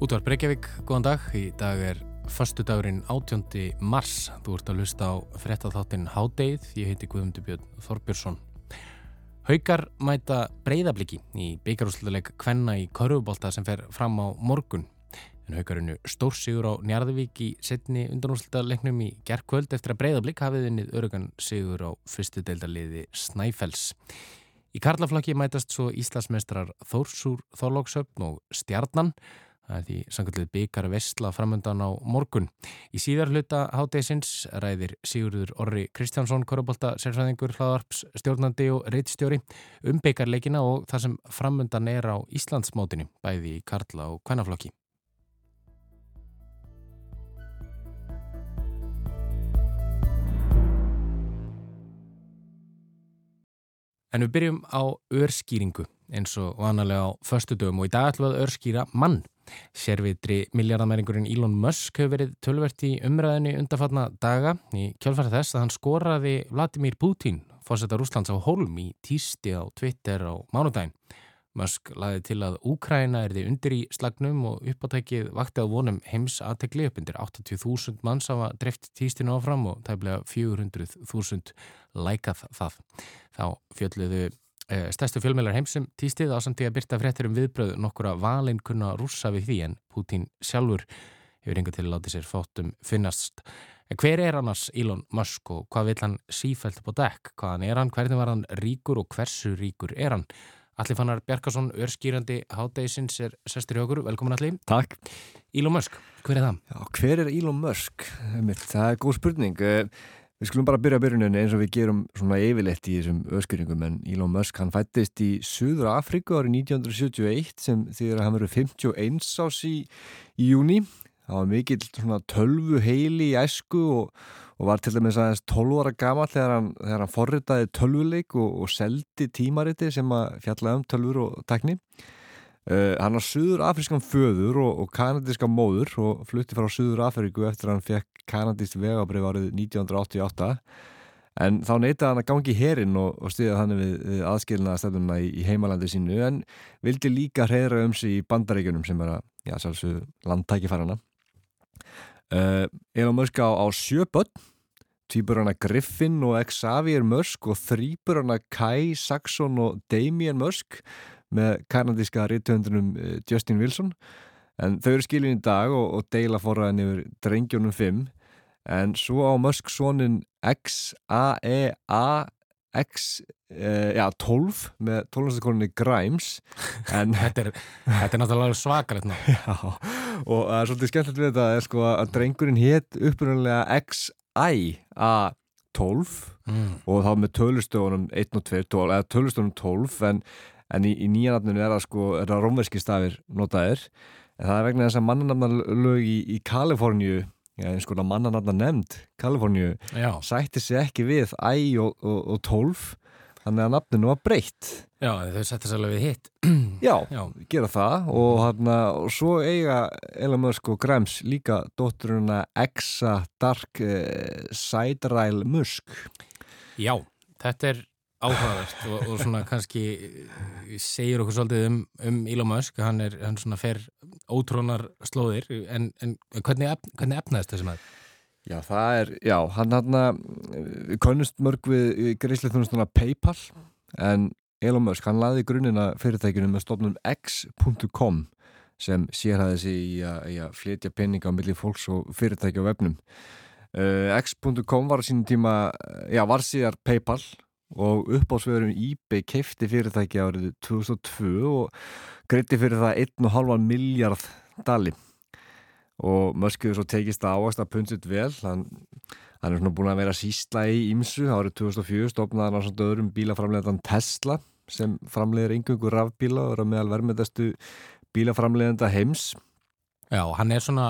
Útvar Breykjavík, góðan dag. Í dag er förstu dagurinn 18. mars. Þú ert að lusta á frettatháttin Hádeið. Ég heiti Guðmundur Björn Þorbjörnsson. Haukar mæta breyðabliki í byggarúsleik Kvenna í Körfubólta sem fer fram á morgun. En haukarinu stórsigur á Njarðvík í setni undanúslita leiknum í gerðkvöld eftir að breyðablik hafið vinnið örugan sigur á fyrstu deildaliði Snæfells. Í Karlaflokki mætast svo Íslasmestrar Þórsúr Þorlóksöfn og Stjarnan Það er því sangallið byggar vestla framöndan á morgun. Í síðar hluta hátdeisins ræðir Sigurður Orri Kristjánsson, korrupólta, sérfræðingur, hlaðarps, stjórnandi og reytstjóri um byggarleikina og það sem framöndan er á Íslandsmótinu, bæði í Karla og Kvænaflokki. En við byrjum á örskýringu eins og vanalega á förstu dögum og í dag ætlum við að örskýra mann. Sérvitri miljardamæringurinn Elon Musk hefur verið tölvert í umræðinni undarfatna daga í kjálfæra þess að hann skoraði Vladimir Putin, fórsetar Úslands á Holm í tísti á Twitter á mánudaginn. Musk laði til að Úkræna er því undir í slagnum og uppátækið vakti að vonum heims aðtegli upp undir 80.000 manns af að dreft tístinu áfram og tæmlega 400.000 lækað það. Þá fjöldluðu stærstu fjölmjölar heimsum týstið á samtíð að byrta fréttir um viðbröð nokkura valin kunna rúsa við því en Putin sjálfur hefur yngur til að láta sér fótum finnast. En hver er annars Elon Musk og hvað vil hann sífælt på dekk? Hvaðan er hann? Hvernig var hann ríkur og hversu ríkur er hann? Allir fannar Bjarkarsson, örskýrandi hátdeisins er sestur í okkur. Velkomin allir. Takk. Elon Musk, hver er það? Já, hver er Elon Musk? Það er góð spurning. Uh, Við skulum bara byrja byrjuninni eins og við gerum svona yfirleitt í þessum öskuringum en Elon Musk hann fættist í Suður Afrika árið 1971 sem að hann verið 51 ás í, í júni. Það var mikill svona tölvu heili í æsku og, og var til dæmis aðeins 12 ára gammal þegar hann, þegar hann forritaði tölvuleik og, og seldi tímariti sem að fjallaði um tölvur og tekni. Uh, hann var Suður Afriskan föður og, og kanadiska móður og flutti frá Suður Afriku eftir að hann fekk kanadist vegabrið árið 1988 en þá neytaði hann að gangi í herin og, og stiða hann við, við aðskilna stefnuna í, í heimalandi sínu en vildi líka hreira um sig í bandaríkunum sem er að, landtækifarana uh, Elon Musk á, á sjöböld týpur hann að Griffin og Xavier Musk og þrýpur hann að Kai Saxon og Damien Musk með kanadíska rítuhundunum eh, Justin Wilson en þau eru skilin í dag og, og deila forraðin yfir drengjónum 5 en svo á Musk sonin X-A-E-A X, uh, já, 12 með 12. Grimes þetta, er, þetta er náttúrulega svakar Já, og það er svolítið skemmtilegt við þetta er sko að drengurinn hétt upprunnulega X-I-A-12 mm. og þá með tölustöfunum 1 og 2, 12, eða tölustöfunum 12 en en í, í nýjanatninu er það sko, er það rómverski stafir notaðir, en það er vegna þess að mannanamnalög í, í Kaliforníu eins og mannanamna nefnd Kaliforníu, sætti sig ekki við æ og, og, og tólf þannig að nafninu var breytt. Já, þau sætti sér alveg við hitt. Já, Já, gera það. Og, hana, og svo eiga Elon Musk og Grimes líka dótturuna Exa Dark eh, Sideræl Musk. Já, þetta er áhugavert og, og svona kannski eh, segir okkur svolítið um, um Elon Musk, hann er hann svona fer ótrónar slóðir en, en hvernig, ef, hvernig efnaðist þessi maður? Já, það er, já, hann hann við konust mörg við greiðslega þjónustuna Paypal en Elon Musk, hann laði grunnina fyrirtækinu með stofnum x.com sem sérhæði sig í að, í að flytja peninga á milli fólks og fyrirtæki á vefnum uh, x.com var sínum tíma já, var síðar Paypal og uppásvegurum eBay kefti fyrirtæki árið 2002 og greitti fyrir það 1,5 miljard dali. Og Musk hefur svo tekist að ávast að punsit vel. Hann, hann er svona búin að vera sísla í Ímsu árið 2004 stopnaði hann svona öðrum bílaframlegandan Tesla sem framlegir einhverjum rafbíla og er að meðal vermiðastu bílaframleganda heims Já, hann er svona,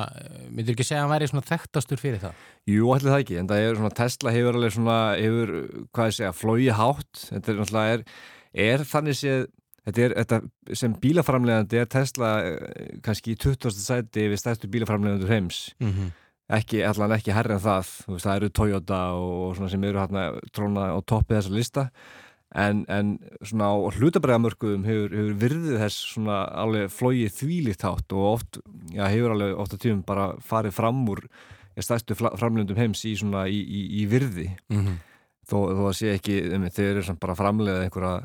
myndir ekki segja að hann væri svona þekktastur fyrir það? Jú, allir það ekki, en það er svona, Tesla hefur alveg svona, hefur, hvað ég segja, flói hátt, þetta er náttúrulega, er, er þannig séð, þetta er, þetta sem bílaframlegandi er Tesla eh, kannski í 20. sæti við stærstu bílaframlegandur heims, mm -hmm. ekki, allan ekki herri en það, veist, það eru Toyota og svona sem eru hérna tróna á toppið þessa lista, en, en svona á hlutabræðamörkuðum hefur, hefur virðið þess svona alveg flóið þvílitt hátt og oft, já, hefur alveg oft að tíum bara farið fram úr stæstu framlöndum heims í svona í, í, í virði. Mm -hmm. þó, þó að sé ekki, um, þeir eru bara framlegað einhverja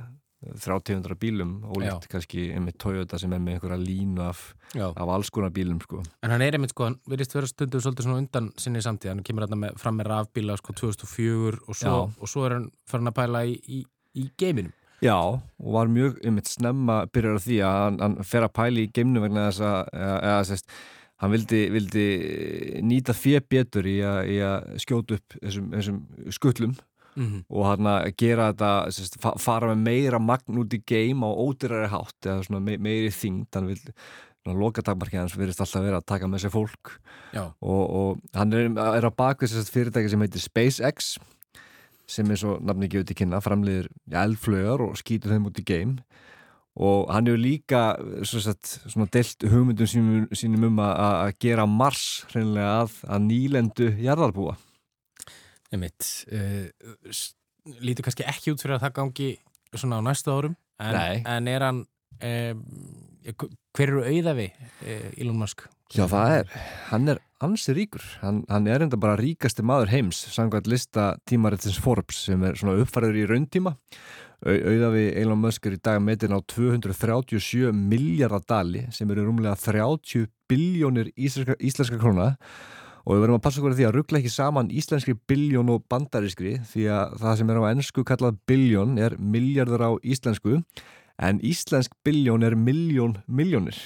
3000 bílum ólíkt kannski einmitt Toyota sem er með einhverja línu af, af alls konar bílum sko. En hann er einmitt sko, hann verðist vera stundu svolítið svona undan sinni samtíð, hann kemur með, fram með rafbíla sko 2004 og svo, og svo er hann farin að pæla í, í, í geiminum. Já, og var mjög einmitt snemma byrjar á því að hann, hann fer að pæla í geiminu vegna þess að, eða, sérst hann vildi, vildi nýta fjö betur í að skjóta upp þessum, þessum skullum mm -hmm. og hann að gera þetta sérst, fara með meira magn út í geim á ódyrari hátt eða me meiri þingd hann vil lokatakmarkið hans verist alltaf verið að taka með sér fólk og, og hann er, er á bakvið fyrirtæki sem heitir SpaceX sem er svo nafni gefið til kynna framleiðir elflögar og skýtur þeim út í geim. Og hann hefur líka sagt, svona delt hugmyndum sínum, sínum um að gera Mars hreinlega að, að nýlendu jarðarbúa. Einmitt, uh, lítur kannski ekki út fyrir að það gangi svona á næstu árum en, en er hann um, hver eru auðafi uh, Elon Musk? Já það er, hann er ansi ríkur, hann, hann er enda bara ríkasti maður heims, samkvæmt lista tímarættins Forbes sem er svona uppfæður í rauntíma. Auðafi Elon Musk er í dag metin á 237 miljardar dali sem eru rúmlega 30 biljónir íslenska, íslenska króna. Og við verðum að passa okkur því að ruggla ekki saman íslenskri biljón og bandarískri því að það sem er á ennsku kallað biljón er miljardur á íslensku en íslensk biljón er miljón miljónir.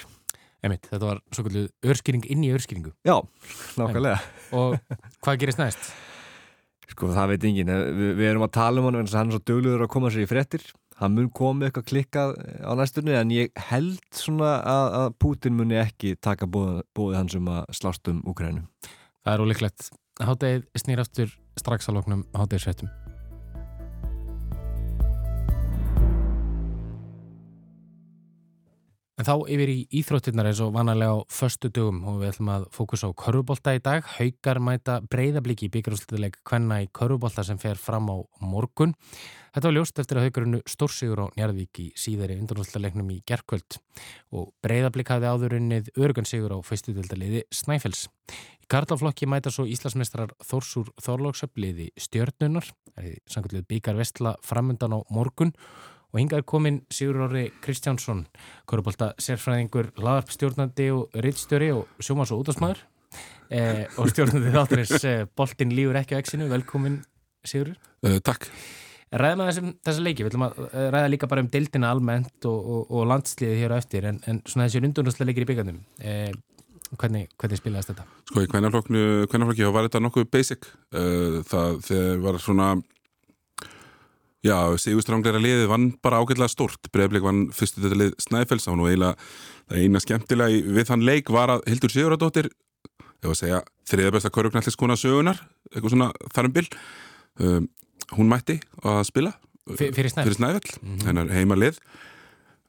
Emitt, þetta var svo kallið örskýring inn í örskýringu. Já, nákvæmlega. Og hvað gerist næst? Sko það veit engin, við, við erum að tala um hann en hann er svo dögluður að koma sér í frettir hann mun komið eitthvað klikkað á næstunni en ég held svona að, að Putin muni ekki taka bóðið hans um að slást um Ukrænum. Það er óleiklegt. Háttegið snýr aftur strax að loknum háttegisvettum. En þá yfir í íþróttirnar eins og vanalega á förstu dögum og við ætlum að fókusa á körubólta í dag. Haugar mæta breyðabliki í byggjurúsleituleik hvenna í körubólta sem fer fram á morgun. Þetta var ljóst eftir að haugurinu stórsigur á Njarðvík í síðari undanúsleituleiknum í gerkvöld og breyðablik hafði áðurinnið örgansigur á fyrstutildaliði Snæfells. Í karlaflokki mæta svo Íslasmestrar Þórsúr Þorlóksöfliði stjörnunar, það er samkvæmlega byggar vestla framundan á morgun og hingað er komin Sigur Orri Kristjánsson korupólta sérfræðingur laðarpstjórnandi og rittstjóri og sjómas og útásmaður eh, og stjórnandi þátturins eh, Boltin lífur ekki á exinu, velkomin Sigur uh, Takk. Ræðum að þessum, þessa leiki, við ætlum að eh, ræða líka bara um deildina almennt og, og, og landsliði hér á eftir. En, en svona þessi rundunastlega leikir í byggandum eh, hvernig, hvernig spilaðist þetta? Sko í hvernarflokki var þetta nokkuð basic. Uh, það var svona Já, Sigurstrangleira liðið vann bara ágætlega stort Breifleik vann fyrstu þetta lið Snæfells og eiginlega það eina skemmtilega við þann leik var að Hildur Sigurðardóttir ég var að segja þriða besta korrupnalliskona sögunar, eitthvað svona þarum bil um, hún mætti að spila Fyr, fyrir Snæfell, Snæfell mm -hmm. hennar heima lið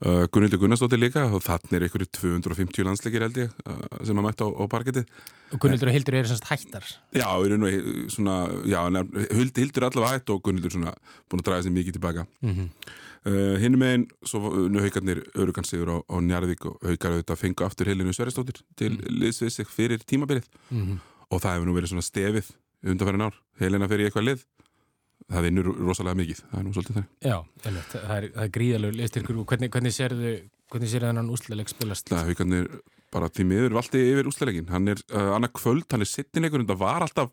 Uh, Gunnildur Gunnarsdóttir líka og þannig er ykkur 250 landsleikir held ég uh, sem að mæta á, á parketti Og Gunnildur og Hildur eru semst hættar Já, svona, já Hildur er allavega hætt og Gunnildur er búin að draga sér mikið tilbaka mm -hmm. uh, Hinn með einn, svo nu haugarnir örugansigur á, á Njarðvík og haugar auðvitað fengu aftur Helinu Sverrisdóttir til mm -hmm. liðsvið sig fyrir tímabilið mm -hmm. og það hefur nú verið svona stefið undanferðin ár, Helina fyrir eitthvað lið það vinnur rosalega mikið, það er nú svolítið það Já, það er, er gríðalög liðstyrkur. Og hvernig, hvernig sérðu þennan úsleik spilast? Það hvernig bara því miður valdi yfir úsleikin hann er uh, annað kvöld, hann er sittinleikur það var alltaf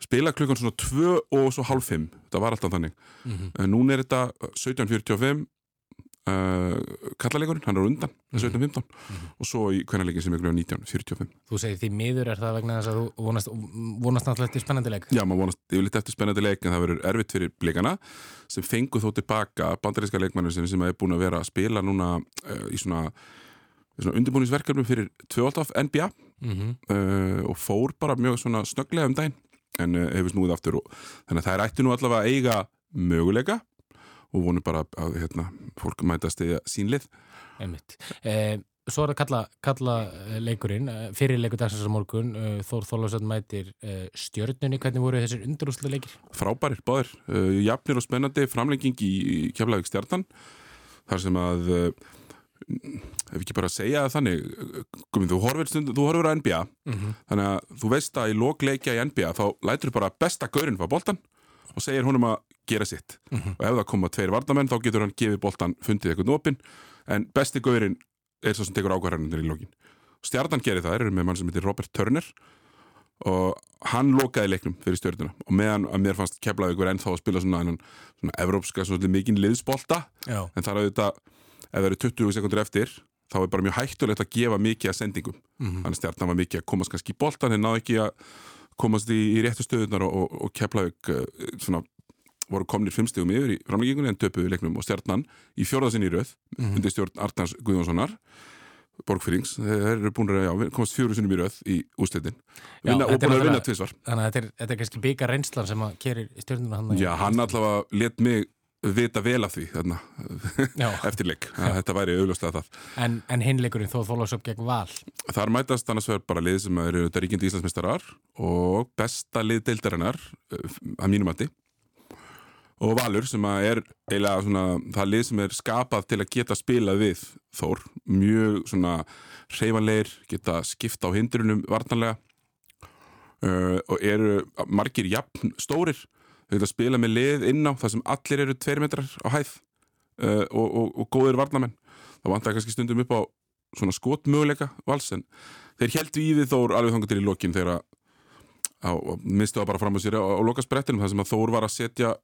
spila klukkan svona 2 og svo halv 5 það var alltaf þannig, mm -hmm. en núna er þetta 17.45 uh, kallalegurinn, hann er undan mm -hmm. 17.15 mm og svo í kvennarleikin sem er gljóða 19.45 Þú segir því miður er það vegna þess að þú vonast, vonast náttúrulega eftir spennandi leik? Já, maður vonast yfirleitt eftir spennandi leik en það verður erfitt fyrir blikana sem fengu þó tilbaka bandaríska leikmannir sem, sem er búin að vera að spila núna uh, í svona, svona undirbúningsverkefnum fyrir 12 NBA mm -hmm. uh, og fór bara mjög svona snöglega um daginn. En uh, hefur snúið aftur og þannig að það er ætti nú allavega að eiga möguleika og vonum bara að hérna, fólk mæta að stegja sínlið eh, svo er það kalla, kalla eh, leikurinn, eh, fyrir leikur dagsins á morgun, uh, Þór Þólasson mætir stjörnunni, hvernig voru þessir undurúslega leikir? Frábærir, báðir, uh, jafnir og spennandi framlenging í Keflavík stjartan þar sem að ef ekki bara að segja það þannig Guðmund, þú horfir, stund, þú horfir á NBA Mm -hmm. þannig að þú veist að í lokleikja í NBA þá lætur bara besta gaurinn fá boltan og segir honum að gera sitt. Mhm. og ef það koma tveir vardamenn þá getur hann gefið boltan fundið eitthvað opinn en besti gaurinn er svo sem tekur ákvarðanir í lokin. Stjarnan gerir það, eru með mann sem heitir Robert Turner og hann lokaði leiknum fyrir stjörnuna. Og meðan að mér fannst keflaði ykkur ennþá að spila svona, svona, svona evrópska, svona mikinn liðsbolta Já, en það er auðvitað, ef það eru 20 sekundur eftir þá er bara mjög hættulegt að gefa mikið að sendingum. Mhm. þannig að stjarnan var mikið að komast kannski í boltan en náðu ekki að komast í, í réttu stöðunar og, og, og Keflavík uh, svona voru komnir fimmstegum yfir í framleggingunni en töpuðu leiknum og stjarnan í fjórðasinn í röð Mhm. undir stjórn Arnars Guðjónssonar Borgfyrings, þeir eru búin að já, komast fjóru sinnum í röð í úslitin og búin að vinna tvisvar þannig að þetta er, þetta er kannski byggar reynslan sem að kerir stjörnuna hann. Já, hann allavega let mig vita vel af því þarna, Já, eftir leik, að þetta væri augljóslega það en, en hinleikurinn Þór Þólasson gegn Val. Þar mætast annars vegar bara lið sem eru ríkjandi Íslandsmeistarar og besta lið deildarinnar uh, að mínum mati og Valur sem er eiginlega svona það lið sem er skapað til að geta spilað við Þór, mjög svona hreyfanleir, geta skipta á hindrunum vartanlega uh, og eru margir jafn stórir, þau geta spila með lið inn á það sem allir eru tveir metrar á hæð uh, og, og, og góðir varnamenn það vantar kannski stundum upp á svona skotmöguleika vals en þeir held við Þór alveg þangar til í lokin þegar að mistu það bara fram á sér á, á lokasprettinum þar sem að Þór var að setja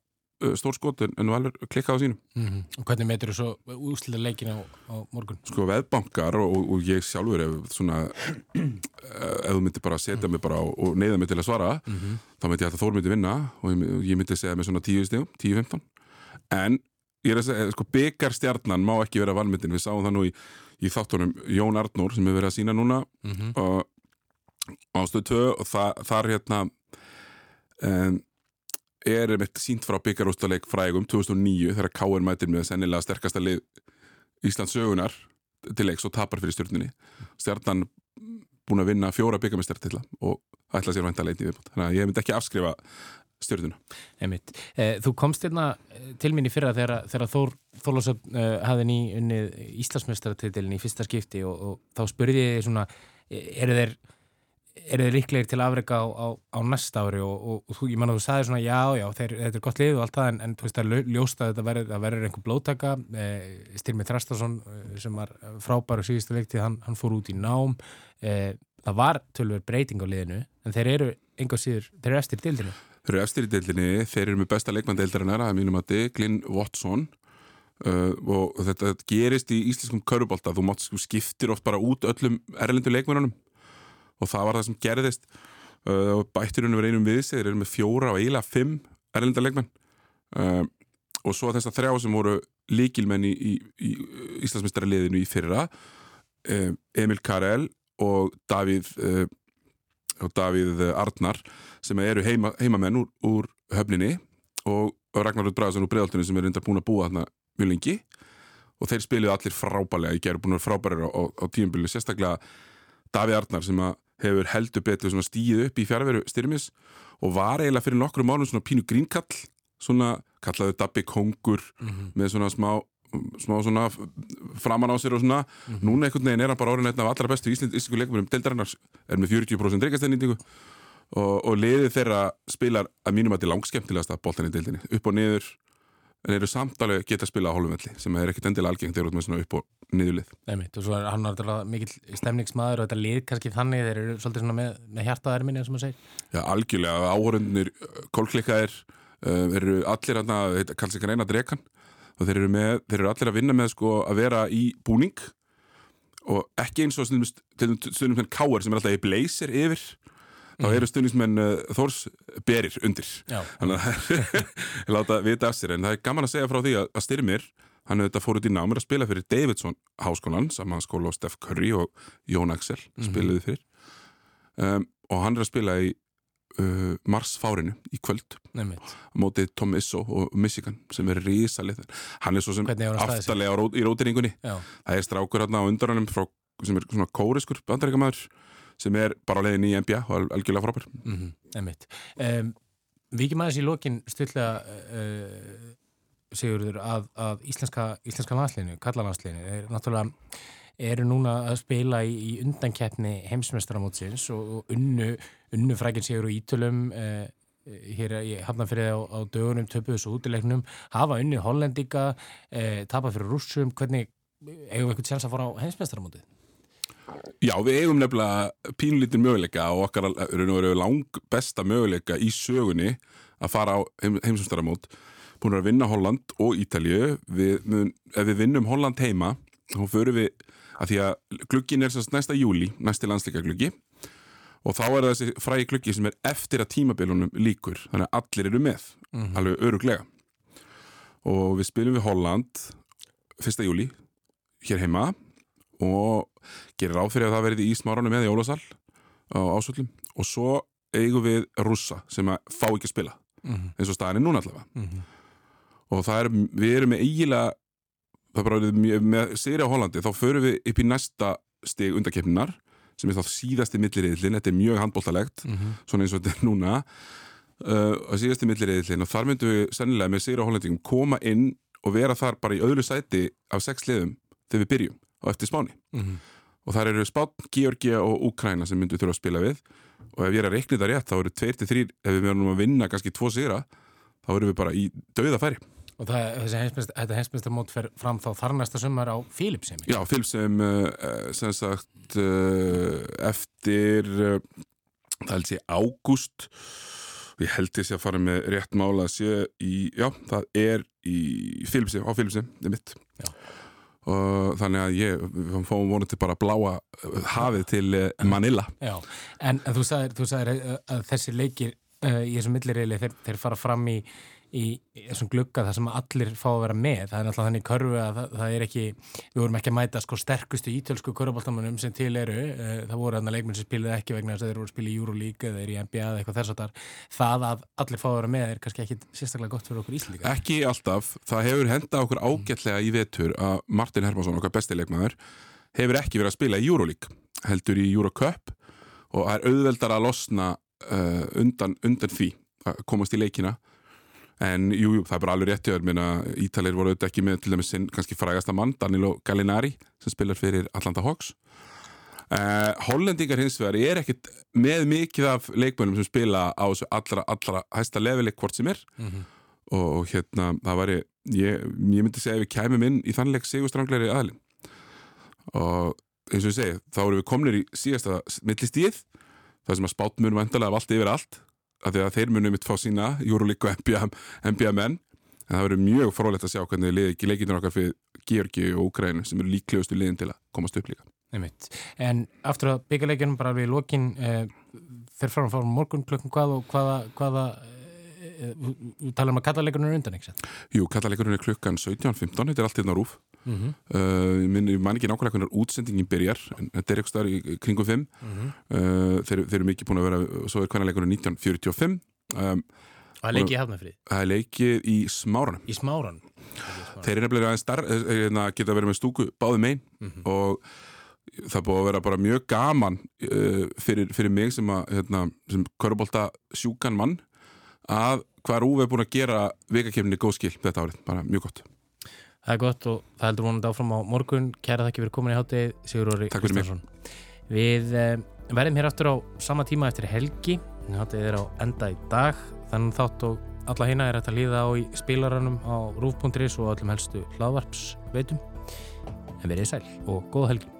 stór skot en, en Valur klikkaði á sínum. Mm Og hvernig metur þú svo úslita leikin á, á morgun? sko veðbankar og, og ég sjálfur ef svona eh, ef þú myndir bara setja mig bara og neyða mig til að svara Mm -hmm. þá myndi ég að Þór myndi vinna og ég, ég myndi segja með svona 10 stegum, 10-15 en ég er að segja, sko byggarstjarnan má ekki vera valmyndin, við sáum það nú í, í þáttunum Jón Arnór sem hefur verið að sína núna Mm og ástöð 2 og það, þar hérna um, er mitt sínt frá byggarústaleik frægum 2009 þegar K.R. mætir með sennilega sterkasta lið Íslands sögunar til leiks og tapar fyrir stjórnunni stjarnan búin að vinna fjóra byggarmestartilla og ætla sér vænta leiti viðbútt þannig að ég myndi ekki afskrifa stjórnuna Einmitt. Eh, Þú komst hérna eh, til mín í fyrra þegar, þegar Þór Þólasson uh, hafði ný unnið Íslandsmeistaratitilin í fyrsta skipti og, og þá spurði ég svona eh, eru þeir eru þeir líklegir til afreika á, á, á næsta ári og, og, og þú, ég man að þú sagði svona já, já, þeir, þetta er gott lið og allt það en, en þú veist að ljósta að þetta verður, einhver blótaka eh, Styrmi Þrastason eh, sem var frábær og síðustu leiktið, hann, hann fór út í nám. Eh, það var tölver breyting á liðinu en þeir eru enga síður, þeir eru eftir dildinu Þeir eru eftir í deildinni, þeir eru með besta leikmann deildarinnar að mínum að þið, Glyn Watson. Uh, og þetta gerist í íslenskum körubólta, þú mátt skiptir oft bara út öllum erlendu leikmannunum og það var það sem gerðist uh, bættirunum verið einum við sig, þeir eru með fjóra og eiginlega fimm erlenda leikmann uh, og svo þess að þrjá sem voru líkilmenn í, í, í Íslandsmeistaraliðinu í fyrra uh, Emil Karel og Davíð uh, og Davíð Arnar sem eru heima, heimamenn úr, úr höfninni og Ragnar Rútt Bræðarsson úr Breiðoltinu sem er reyndar búin að búa þarna mjög lengi. Og þeir spiluðu allir frábælega í gerð búin að vera frábærir á, á, á tíumbilinu sérstaklega Davíð Arnar sem að hefur heldur betur stíð upp í fjárveru styrmis og var eiginlega fyrir nokkru málum svona pínu grínkall svona kallaðu Dabbi Kongur með svona smá smá svona framan á sér og svona. Núna einhvern veginn er hann bara orðin af allra bestu íslensku leikumum deildarinnar er með 40% reykastendingu og, og liðið þeirra spilar að mínum að til langskemmtilegasta boltan í deildinni upp og niður en eru samtalið geta að spila á hálfumvelli sem er ekkit endilega algengt þegar út með svona upp og niðurlið Einmitt, og svo er hann náttúrulega mikill stemningsmaður og þetta lið kannski þannig, þeir eru svolítið svona með, með hjartaðar minni, eins og maður segir. Já, algjörlega, áhörundunir kólklikkaðir uh, eru allir hann að, sig ekki reyna drekan og þeir eru, með, þeir eru allir að vinna með sko að vera í búning og ekki eins og stundum, stundum káar sem er alltaf í blazer yfir þá eru stundismenn uh, Þórs berir undir. Þannig að það láta vita af sér. En það er gaman að segja frá því að, Styrmir hann hefur þetta fór út í námur að spila fyrir Davidson háskólan, saman skóla og Steph Curry og Jón Axel spiluði fyrir. Um, og hann er að spila í uh, marsfárinu í kvöld mótið Tom Izzo og Michigan sem er risalið hann er svo sem aftalega í rótiringunni það er strákur hérna á undanrannum frá sem er svona kóriskur bandaríkamaður sem er bara á leiðin í NBA og algjörlega frábær mm -hmm. Einmitt um, Víkjum aðeins í lokin stutlega uh, Sigurður að, að íslenska, íslenska landsliðinu, kallalandsliðinu er náttúrulega eru núna að spila í, í undankeppni heimsmestaramótsins og, og unnu, unnu frækinn Sigur og Ítölum uh, hér í Hafnarfriði á, á dögunum töpuðu svo útilegnum, hafa unni hollendika, uh, tapa fyrir rússum hvernig, eigum við eitthvað tjans að fara á heimsmestaramótið? Já, við eigum nefnilega pínlítið möguleika og okkar eru lang besta möguleika í sögunni að fara á heim, heimsumstaramót búin að vinna Holland og Ítalju ef við vinnum Holland heima þá förum við, að því að glukkin er sérst næsta júli, næsti landsleika glukki og þá er þessi frægi glukki sem er eftir að tímabilunum líkur þannig að allir eru með, mm -hmm. alveg öruglega og við spilum við Holland fyrsta júli hér heima og gerir áfyrir að það verði í smáranum með í Ólasal á ásvöldum og svo eigum við rússa sem að fá ekki að spila mm -hmm. eins og staðin er núna allavega mm -hmm. og það er, við erum með eiginlega það er bara með, með seri á Hollandi þá förum við upp í næsta stig undarkeppninar sem er þá síðasti milliriðlin, þetta er mjög handbóltalegt mm -hmm. svona eins og þetta er núna uh, síðasti milliriðlin og þar myndum við sennilega með seri á Hollandingum koma inn og vera þar bara í öðru sæti af sex liðum þegar við byrjum og eftir spáni. Mm -hmm. og þar eru Spán, Georgia og Úkræna sem myndu þurfa að spila við. Og ef ég er að reikna þetta rétt þá eru 2-3 ef við verðum að vinna kannski 2 sigra þá eru við bara í dauða færi. Og það, þessi þetta heimsmestarmót fer fram þá þar næsta sumar á Philipsheim Já, Philipsheim uh, sem sagt uh, eftir uh, það held ég ágúst. Ég held sé að fara með rétt mála að sé í, já, það er í Philipsheim, á Philipsheim, þetta er mitt Já og þannig að ég fóðum vonandi bara að bláa hafið til eh, Manila. Já, en, þú sagðir, þú sagðir eh, að þessi leikir í þessum millireili þeir, þeir fara fram í, í, þessum glugga þar sem allir fá að vera með. Það er náttúrulega þannig körfu að það, það er ekki við vorum ekki að mæta sko sterkustu ítölsku körfuboltamunum sem til eru. Uh, það voru þarna leikmenn sem spiluði ekki vegna þess að þeir voru að spila í Euroleague eða þeir í NBA eða eitthvað þess að það að allir fá að vera með er kannski ekki sérstaklega gott fyrir okkur íslendingar. Ekki alltaf, það hefur hendað okkur ágætlega í vetur að Martin Hermansson, okkar bestileikmaður hefur ekki verið að spila í Euroleague heldur í en jú, jú, það er bara alveg rétti Ítalir voru auðvitað ekki með til dæmis sinn kannski frægasta mann, Danilo Gallinari sem spilar fyrir Atlanta Hawks. Uh, Hollendingar hins vegar er ekkit með mikið af leikmönum sem spila á þessu allra, allra hæsta leveli hvort sem er. Mm -hmm. og hérna, það væri ég, ég myndi segja að við kæmum inn í þannleik sigurstrangleiri aðlinn og eins og ég segi, þá eru við komnir í síðasta millistíð það sem að spátt munum endalega af allt yfir allt því að þeir munum mitt fá sína Júrulík og NBA, menn en það verður mjög frólægt að sjá hvernig leiki leikinir okkar fyrir Georgi og Ukrænu sem eru líklegustu liðin til að komast upp líka Einmitt. En aftur að byggjarleikinum bara við lokin eh, fara að fara morgun klukkan hvað og hvaða, hvaða við talaðum að kallaleikunum er undan, ekki? Jú, kallaleikunum er klukkan 17.15 þetta er allt hérna rúf mm -hmm. uh, ég man ekki nákvæmlega hvernig útsendingin byrjar en þetta er eitthvað í kringum 5 mm -hmm. uh, þeir, þeir eru mikið búin að vera svo er hvernig 1945 um, Og það er leikið í Hafnafrið? Það er leikið í Smáran Í Smáran? Þeir eru nefnilega aðeins starf eh, eh, hérna, geta verið með stúku báði megin mm -hmm. og það búið að vera bara mjög gaman uh, fyrir, fyrir mig sem, hérna, sem körubólta sjúkan mann að hvað er úveð búin að gera vikakefni góð skil þetta árið, bara mjög gott Það er gott og það heldur vonandi áfram á morgun. Kæra þakki fyrir komin í hátið Sigur Óri Kristjánsson. Við eh, verðum hér aftur á sama tíma eftir helgi. Hátið er á enda í dag. Þannig þátt og alla hérna er hægt að líða á í spilaranum á rúf.is og öllum helstu hlaðvarps veitum En verið sæl og góða helgi